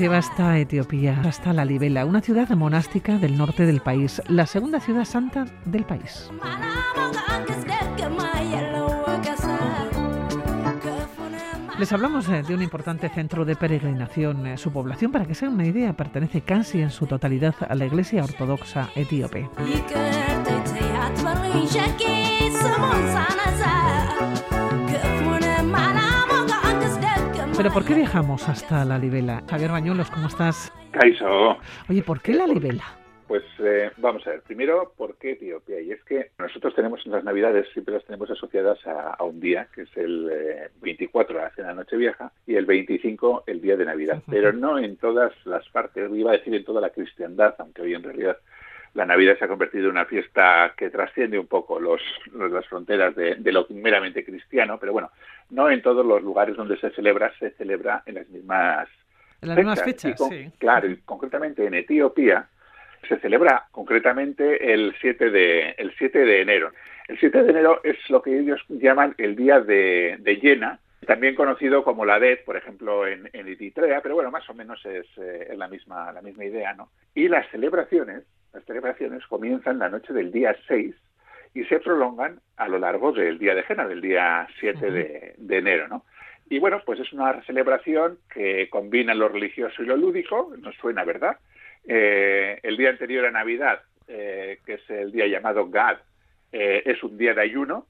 Lleva hasta Etiopía, hasta La Libela, una ciudad monástica del norte del país, la segunda ciudad santa del país. Les hablamos eh, de un importante centro de peregrinación. Eh, su población, para que sea una idea, pertenece casi en su totalidad a la Iglesia Ortodoxa etíope. Pero ¿por qué viajamos hasta la Libela? Javier Bañuelos, ¿cómo estás? Caiso. Oye, ¿por qué la Libela? Pues eh, vamos a ver, primero, ¿por qué Etiopía? Y es que nosotros tenemos las Navidades, siempre las tenemos asociadas a, un día, que es el 24, eh, la cena Nochevieja, y el 25, el día de Navidad. Pero no en todas las partes, iba a decir en toda la cristiandad, aunque hoy en realidad la Navidad se ha convertido en una fiesta que trasciende un poco los, las fronteras de, lo meramente cristiano, pero bueno, no en todos los lugares donde se celebra, se celebra en las mismas en las mismas fechas, sí. Claro, y concretamente en Etiopía, se celebra concretamente el 7 de, el 7 de enero. El 7 de enero es lo que ellos llaman el día de, de llena, también conocido como la DED, por ejemplo, en, en Eritrea, pero bueno, más o menos es, eh, es, la, misma, la misma idea, ¿no? Y las celebraciones, las celebraciones comienzan la noche del día 6 y se prolongan a lo largo del día de Jena, del día 7 de, de enero, ¿no? Y bueno, pues es una celebración que combina lo religioso y lo lúdico, nos suena, ¿verdad? Eh, el día anterior a Navidad, eh, que es el día llamado Gad, eh, es un día de ayuno.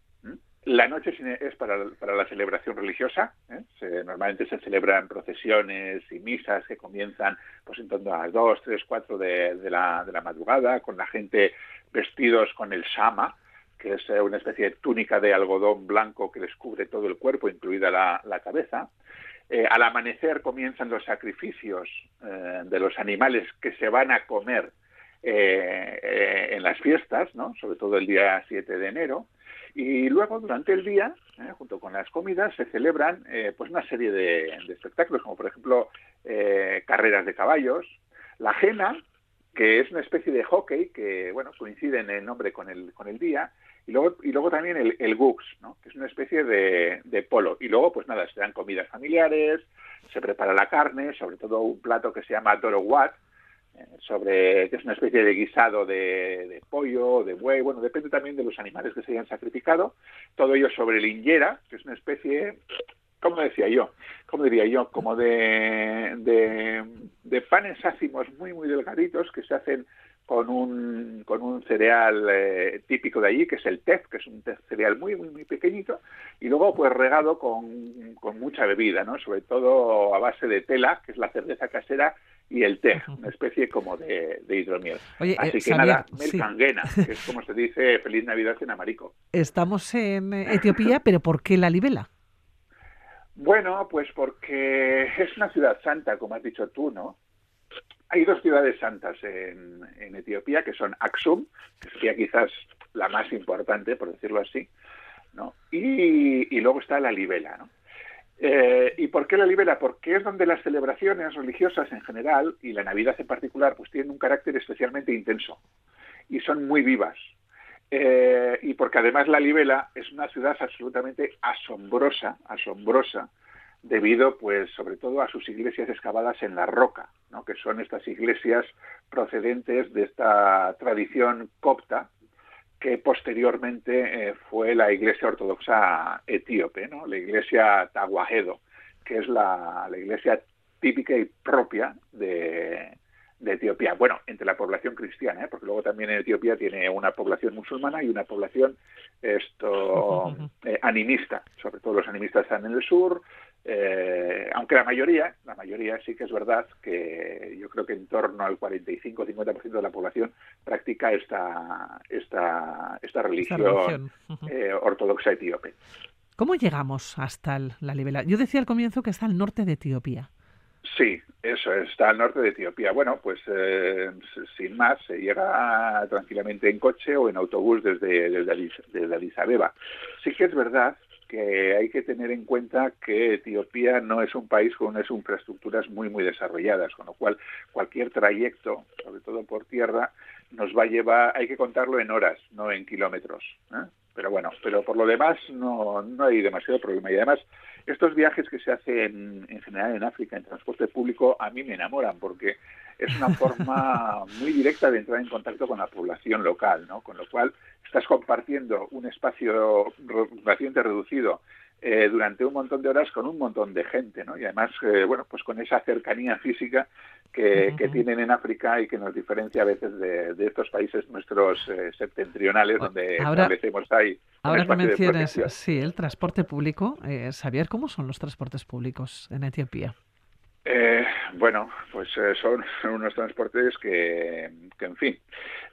La noche es para, la celebración religiosa. normalmente se celebran procesiones y misas que comienzan pues, en torno a las 2, 3, 4 de, la, madrugada, con la gente vestidos con el sama, que es una especie de túnica de algodón blanco que les cubre todo el cuerpo, incluida la, cabeza. Eh, al amanecer comienzan los sacrificios eh, de los animales que se van a comer eh, en las fiestas, ¿no? sobre todo el día 7 de enero. Y luego, durante el día, junto con las comidas, se celebran pues una serie de, espectáculos, como por ejemplo carreras de caballos, la jena, que es una especie de hockey que bueno coincide en el nombre con el, con el día, y luego, y luego también el, el Gux, que es una especie de, de, polo. Y luego, pues nada, se dan comidas familiares, se prepara la carne, sobre todo un plato que se llama Dorowat, eh, sobre, que es una especie de guisado de, de, pollo, de buey, bueno, depende también de los animales que se hayan sacrificado. Todo ello sobre el injera, que es una especie, ¿cómo decía yo? ¿Cómo diría yo? Como de, de, de panes ácimos muy, muy delgaditos que se hacen con un, con un cereal eh, típico de allí, que es el tef, que es un cereal muy, muy, muy pequeñito, y luego pues regado con, con, mucha bebida, ¿no? Sobre todo a base de tela, que es la cerveza casera, y el té, una especie como de, de hidromiel. Oye, Así eh, que nada, mercanguena, que es como se dice Feliz Navidad en amarico. Estamos en Etiopía, pero ¿por qué la libela? Bueno, pues porque es una ciudad santa, como has dicho tú, ¿no? Hay dos ciudades santas en, Etiopía, que son Aksum, que sería quizás la más importante, por decirlo así, ¿no? y, luego está la Libela. ¿no? Eh, ¿Y por qué la Libela? Porque es donde las celebraciones religiosas en general, y la Navidad en particular, pues tienen un carácter especialmente intenso y son muy vivas. Eh, y porque además la Libela es una ciudad absolutamente asombrosa, asombrosa, debido pues sobre todo a sus iglesias excavadas en la roca, ¿no? que son estas iglesias procedentes de esta tradición copta que posteriormente eh, fue la iglesia ortodoxa etíope, ¿no? la iglesia Tawahedo, que es la, la iglesia típica y propia de, de Etiopía. Bueno, entre la población cristiana, ¿eh? porque luego también en Etiopía tiene una población musulmana y una población esto eh, animista, sobre todo los animistas están en el sur, eh, aunque la mayoría, la mayoría sí que es verdad que yo creo que en torno al 45-50% de la población practica esta, esta, esta religión, eh, ortodoxa etíope. ¿Cómo llegamos hasta la Libela? Yo decía al comienzo que está al norte de Etiopía. Sí, eso está al norte de Etiopía. Bueno, pues eh, sin más, se llega tranquilamente en coche o en autobús desde, desde, desde Addis Abeba. Sí que es verdad que hay que tener en cuenta que Etiopía no es un país con unas infraestructuras muy muy desarrolladas, con lo cual cualquier trayecto, sobre todo por tierra, nos va a llevar, hay que contarlo en horas, no en kilómetros. ¿eh? Pero bueno, pero por lo demás no, no hay demasiado problema. Y además, estos viajes que se hacen en general en África en transporte público a mí me enamoran porque es una forma muy directa de entrar en contacto con la población local, ¿no? Con lo cual estás compartiendo un espacio relativamente reducido eh, durante un montón de horas con un montón de gente, ¿no? Y además, eh, bueno, pues con esa cercanía física que, tienen en África y que nos diferencia a veces de, estos países nuestros eh, septentrionales donde ahora, establecemos ahí. Ahora que mencionas, sí, el transporte público, eh, Xavier, ¿cómo son los transportes públicos en Etiopía? Eh, bueno, pues eh, son, unos transportes que, que en fin,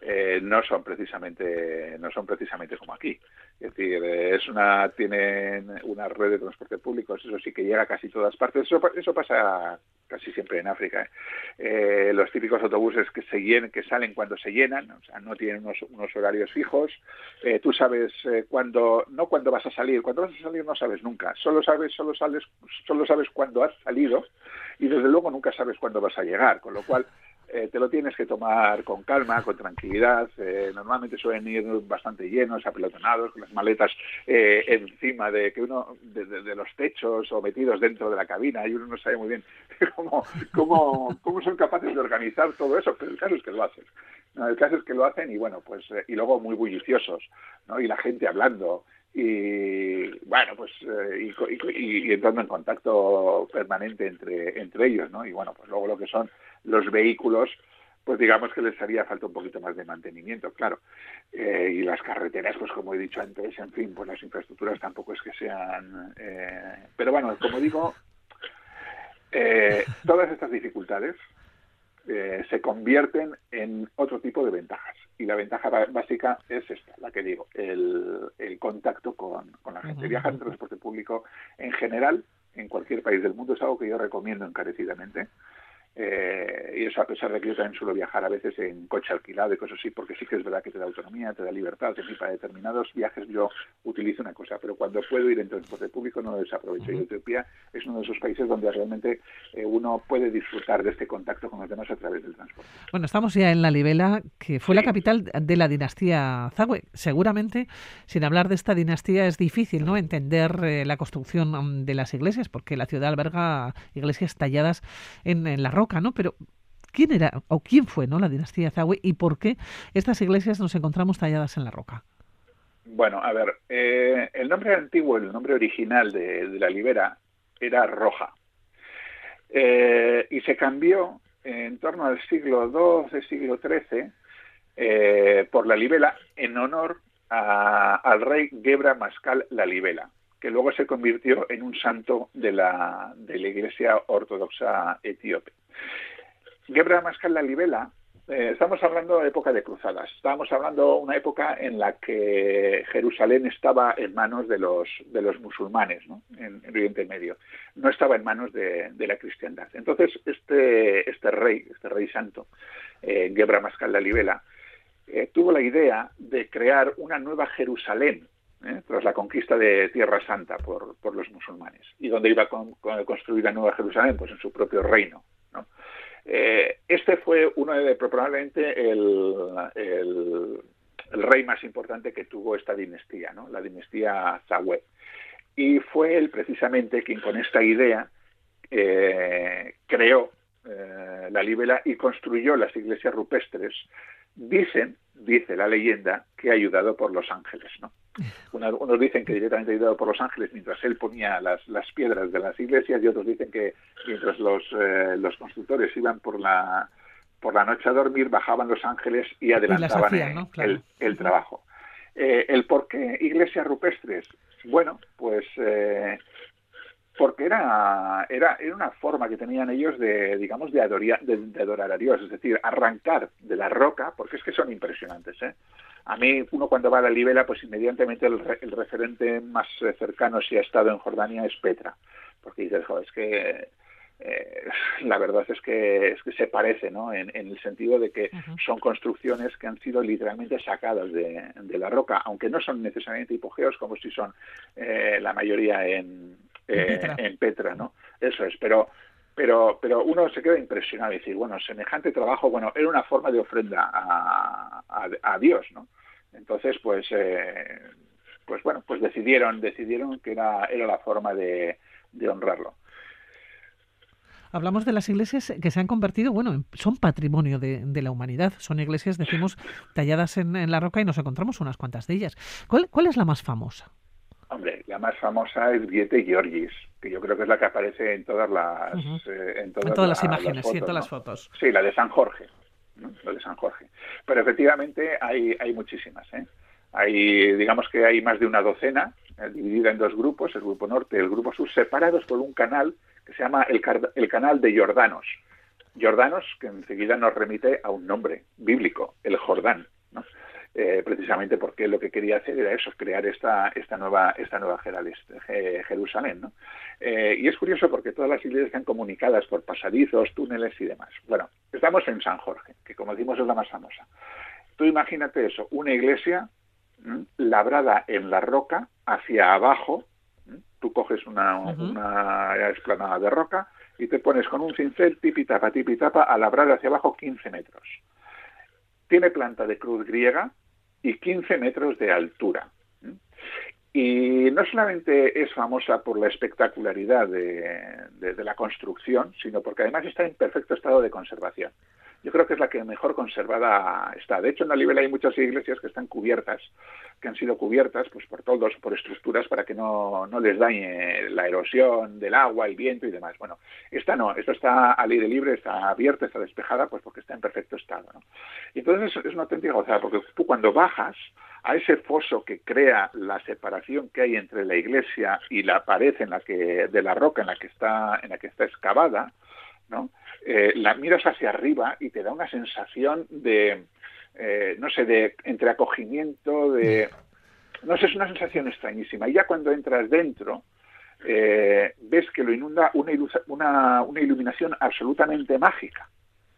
eh, no son precisamente no son precisamente como aquí. Es decir, es una tienen una red de transporte público, eso sí que llega a casi todas partes. Eso, eso pasa casi siempre en África. los típicos autobuses que se llenen, que salen cuando se llenan, o sea, no tienen unos, unos horarios fijos. tú sabes cuándo, no cuándo vas a salir, cuando vas a salir no sabes nunca. Solo sabes, solo sales, solo sabes cuándo has salido y desde luego nunca sabes cuándo vas a llegar, con lo cual eh, te lo tienes que tomar con calma, con tranquilidad. Eh, normalmente suelen ir bastante llenos, apelotonados, con las maletas eh, encima de que uno de, los techos o metidos dentro de la cabina y uno no sabe muy bien cómo, cómo, cómo son capaces de organizar todo eso, pero el caso es que lo hacen. el caso es que lo hacen y bueno, pues y luego muy bulliciosos, ¿no? Y la gente hablando y bueno pues eh, y, entrando en contacto permanente entre entre ellos no y bueno pues luego lo que son los vehículos pues digamos que les haría falta un poquito más de mantenimiento claro. Eh, y las carreteras pues como he dicho antes en fin pues las infraestructuras tampoco es que sean eh, pero bueno como digo todas estas dificultades se convierten en otro tipo de ventajas y la ventaja básica es esta, la que digo, el, contacto con, la gente. Viajar en transporte público en general, en cualquier país del mundo, es algo que yo recomiendo encarecidamente. Eh, y eso a pesar de que yo también suelo viajar a veces en coche alquilado y cosas así, porque sí que es verdad que te da autonomía, te da libertad, y para determinados viajes yo utilizo una cosa, pero cuando puedo ir en transporte público no lo desaprovecho. Y Etiopía es uno de esos países donde realmente eh, uno puede disfrutar de este contacto con los demás a través del transporte. Bueno, estamos ya en la Libela, que fue la capital de la dinastía Zagüe. Seguramente, sin hablar de esta dinastía, es difícil no entender eh, la construcción mm, de las iglesias, porque la ciudad alberga iglesias talladas en, en la roca ¿no? Pero ¿quién era o quién fue, ¿no? La dinastía Zagüe y por qué estas iglesias nos encontramos talladas en la roca. Bueno, a ver, eh, el nombre antiguo, el nombre original de, la Libera era Roja. Eh, y se cambió en torno al siglo XII, siglo XIII, eh, por la Libela en honor al rey Gebra Mascal la Libela que luego se convirtió en un santo de la, de la Iglesia Ortodoxa etíope. Gebra Mascal la Libela, eh, estamos hablando de época de cruzadas, estamos hablando de una época en la que Jerusalén estaba en manos de los, de los musulmanes, ¿no? en, Oriente Medio, no estaba en manos de, la cristiandad. Entonces, este, este rey, este rey santo, eh, Gebra Mascal la Libela, eh, tuvo la idea de crear una nueva Jerusalén ¿eh? tras la conquista de Tierra Santa por, por los musulmanes. ¿Y dónde iba a construir la Nueva Jerusalén? Pues en su propio reino. Eh, este fue uno de probablemente el, el, rey más importante que tuvo esta dinastía, la dinastía Zawed. Y fue él precisamente quien con esta idea eh, creó la Libela y construyó las iglesias rupestres. Dicen, dice la leyenda, que ayudado por los ángeles, ¿no? unos dicen que directamente ayudado por los ángeles mientras él ponía las, las piedras de las iglesias y otros dicen que mientras los, eh, los constructores iban por la, por la noche a dormir, bajaban los ángeles y adelantaban el, el, trabajo. Eh, ¿El por qué iglesias rupestres? Bueno, pues eh, porque era, era, era una forma que tenían ellos de, digamos, de, de, adorar a Dios, es decir, arrancar de la roca, porque es que son impresionantes, ¿eh? A mí, uno cuando va a la Libela, pues inmediatamente el, referente más cercano si ha estado en Jordania es Petra, porque dices, joder, es que eh, la verdad es que, es que se parece, ¿no? En, el sentido de que son construcciones que han sido literalmente sacadas de, la roca, aunque no son necesariamente hipogeos como si son eh, la mayoría en, eh, en Petra, ¿no? Eso es, pero pero, pero uno se queda impresionado y decir, bueno, semejante trabajo, bueno, era una forma de ofrenda a, a, Dios, ¿no? Entonces, pues, eh, pues bueno, pues decidieron, decidieron que era, era la forma de, de honrarlo. Hablamos de las iglesias que se han convertido, bueno, son patrimonio de, de la humanidad. Son iglesias, decimos, talladas en, en, la roca y nos encontramos unas cuantas de ellas. ¿Cuál, cuál es la más famosa? Hombre, la más famosa es Viete Georgis, que yo creo que es la que aparece en todas las, eh, en todas, las imágenes, sí, en todas las fotos. Sí, la de San Jorge, la de San Jorge. Pero efectivamente hay, hay muchísimas. ¿eh? Hay, digamos que hay más de una docena, eh, dividida en dos grupos, el grupo norte y el grupo sur, separados por un canal que se llama el, el canal de Jordanos. Jordanos, que enseguida nos remite a un nombre bíblico, el Jordán. Eh, precisamente porque lo que quería hacer era eso, crear esta, esta nueva, esta nueva Jerusalén. ¿no? Eh, y es curioso porque todas las iglesias están comunicadas por pasadizos, túneles y demás. Bueno, estamos en San Jorge, que como decimos es la más famosa. Tú imagínate eso, una iglesia labrada en la roca hacia abajo. Tú coges una, una explanada de roca y te pones con un cincel tipitapa, tipitapa a labrar hacia abajo 15 metros. Tiene planta de cruz griega, y 15 metros de altura. Y no solamente es famosa por la espectacularidad de, la construcción, sino porque además está en perfecto estado de conservación. Yo creo que es la que mejor conservada está. De hecho, en la Libela hay muchas iglesias que están cubiertas, que han sido cubiertas pues, por todos, por estructuras para que no, no les dañe la erosión del agua, el viento y demás. Bueno, esta no, esto está al aire libre, está abierta, está despejada, pues porque está en perfecto estado. ¿no? Y entonces es una auténtica gozada, porque tú cuando bajas a ese foso que crea la separación que hay entre la iglesia y la pared en la que, de la roca en la que está, en la que está excavada, ¿no? Eh, la miras hacia arriba y te da una sensación de, eh, no sé, de entre acogimiento, de... No sé, es una sensación extrañísima. Y ya cuando entras dentro, eh, ves que lo inunda una, una, una iluminación absolutamente mágica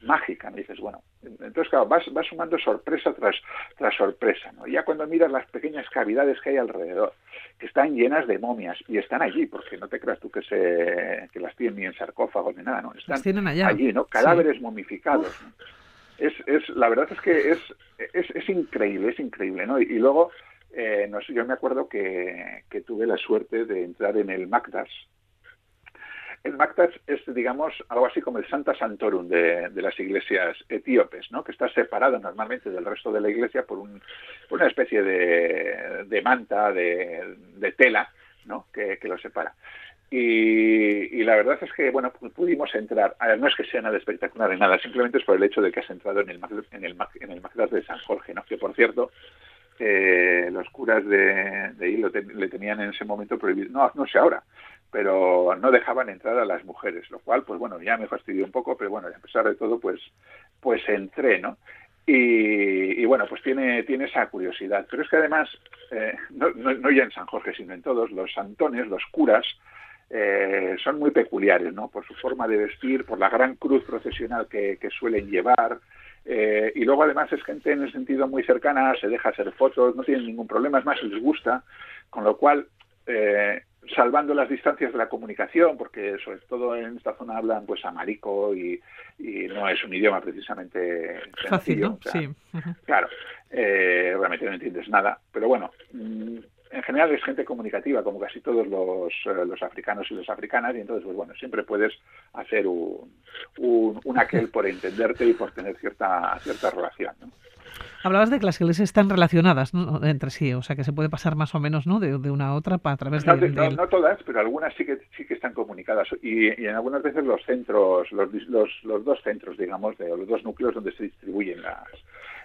mágica, me dices, bueno, entonces claro, vas, vas sumando sorpresa tras, tras sorpresa, ¿no? Ya cuando miras las pequeñas cavidades que hay alrededor, que están llenas de momias, y están allí, porque no te creas tú que se que las tienen ni en sarcófagos ni nada, ¿no? Están allí, ¿no? Cadáveres momificados. Es, es, la verdad es que es, es, es increíble, es increíble, ¿no? Y, luego, eh, no sé, yo me acuerdo que, que tuve la suerte de entrar en el Magdas, el Mactas es, digamos, algo así como el Santa Santorum de, las iglesias etíopes, ¿no? que está separado normalmente del resto de la iglesia por, una especie de, manta, de, tela, ¿no? que, lo separa. Y, la verdad es que, bueno, pudimos entrar, no es que sea nada espectacular ni nada, simplemente es por el hecho de que has entrado en el, en el, en el de San Jorge, ¿no? que por cierto, eh, los curas de, de ahí le tenían en ese momento prohibido, no, no sé ahora, pero no dejaban entrar a las mujeres, lo cual, pues bueno, ya me fastidió un poco, pero bueno, a pesar de todo, pues, pues entré, ¿no? Y, bueno, pues tiene, tiene esa curiosidad. Pero es que además, eh, no, no, ya en San Jorge, sino en todos, los santones, los curas, eh, son muy peculiares, ¿no? Por su forma de vestir, por la gran cruz procesional que, que suelen llevar, eh, y luego además es gente en el sentido muy cercana, se deja hacer fotos, no tienen ningún problema, es más, les gusta, con lo cual eh, salvando las distancias de la comunicación, porque sobre todo en esta zona hablan pues amarico y, y no es un idioma precisamente Fácil, sí. Claro, eh, obviamente no entiendes nada, pero bueno, mm, en general es gente comunicativa, como casi todos los, eh, los africanos y las africanas, y entonces, pues bueno, siempre puedes hacer un, un, un aquel por entenderte y por tener cierta, cierta relación, ¿no? Hablabas de que las iglesias están relacionadas entre sí, o sea que se puede pasar más o menos ¿no? de, una a otra a través de, no, no, todas, pero algunas sí que sí que están comunicadas y, en algunas veces los centros, los, los, los dos centros, digamos, de los dos núcleos donde se distribuyen las,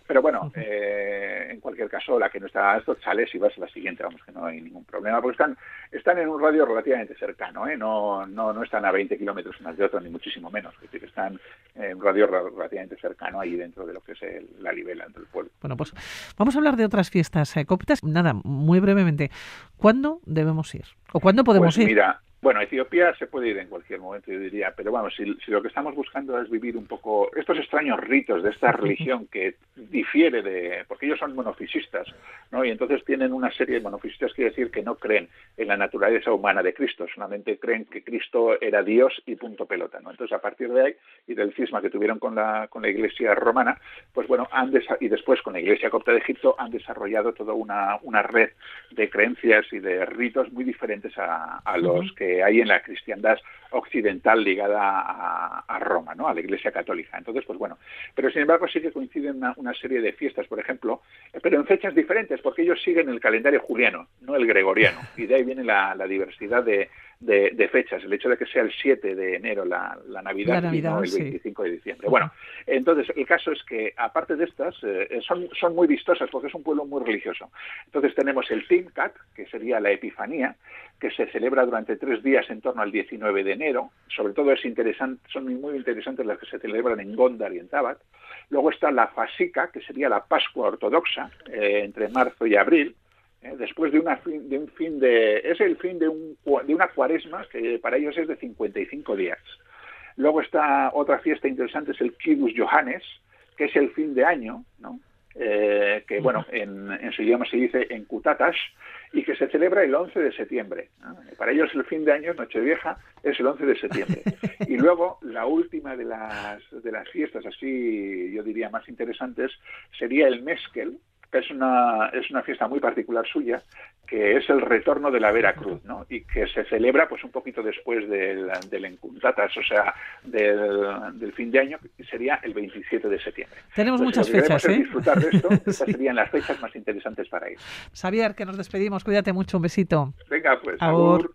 pero bueno, eh, en cualquier caso, la que no está esto sales y vas a la siguiente, vamos, que no hay ningún problema, porque están, están en un radio relativamente cercano, ¿eh? no, no, no están a 20 kilómetros unas de otras, ni muchísimo menos, es decir, están en un radio relativamente cercano ahí dentro de lo que es la libela dentro del pueblo. Bueno, pues vamos a hablar de otras fiestas eh, cóptas. Nada, muy brevemente, ¿cuándo debemos ir? ¿O cuándo podemos pues ir? Mira, Bueno, Etiopía se puede ir en cualquier momento, yo diría, pero vamos, si, lo que estamos buscando es vivir un poco estos extraños ritos de esta religión que difiere de, porque ellos son monofisistas, ¿no? Y entonces tienen una serie de monofisistas, quiere decir que no creen en la naturaleza humana de Cristo, solamente creen que Cristo era Dios y punto pelota, ¿no? Entonces a partir de ahí y del cisma que tuvieron con la, con la Iglesia romana, pues bueno, han y después con la Iglesia copta de Egipto han desarrollado toda una, una red de creencias y de ritos muy diferentes a, a los que hay en la cristiandad occidental ligada a, Roma, ¿no? a la Iglesia Católica. Entonces, pues bueno, pero sin embargo sí que coinciden una, serie de fiestas, por ejemplo, pero en fechas diferentes, porque ellos siguen el calendario juliano, no el gregoriano, y de ahí viene la, diversidad de, fechas, el hecho de que sea el 7 de enero la, Navidad, y no el 25 de diciembre. Bueno, entonces el caso es que aparte de estas, eh, son, son muy vistosas porque es un pueblo muy religioso. Entonces tenemos el Timcat, que sería la Epifanía, que se celebra durante tres días en torno al 19 de enero. Sobre todo es interesante, son muy interesantes las que se celebran en Gondar y en Tabat. Luego está la Fasica, que sería la Pascua ortodoxa, eh, entre marzo y abril. Eh, después de, una de un fin de... Es el fin de, un, de una cuaresma que para ellos es de 55 días. Luego está otra fiesta interesante, es el Kidus Johannes, que es el fin de año, ¿no? Eh, que bueno, en, en, su idioma se dice en Kutatash, y que se celebra el 11 de septiembre. Para ellos el fin de año, Nochevieja, es el 11 de septiembre. Y luego la última de las, de las fiestas, así yo diría más interesantes, sería el Meskel, es una, es una fiesta muy particular suya, que es el retorno de la Veracruz, ¿no? Y que se celebra pues un poquito después del, del Encuntatas, o sea, del, fin de año, que sería el 27 de septiembre. Tenemos muchas fechas, ¿eh? disfrutar de esto, estas serían las fechas más interesantes para ir. Xavier, que nos despedimos, cuídate mucho, un besito. Venga, pues, agur.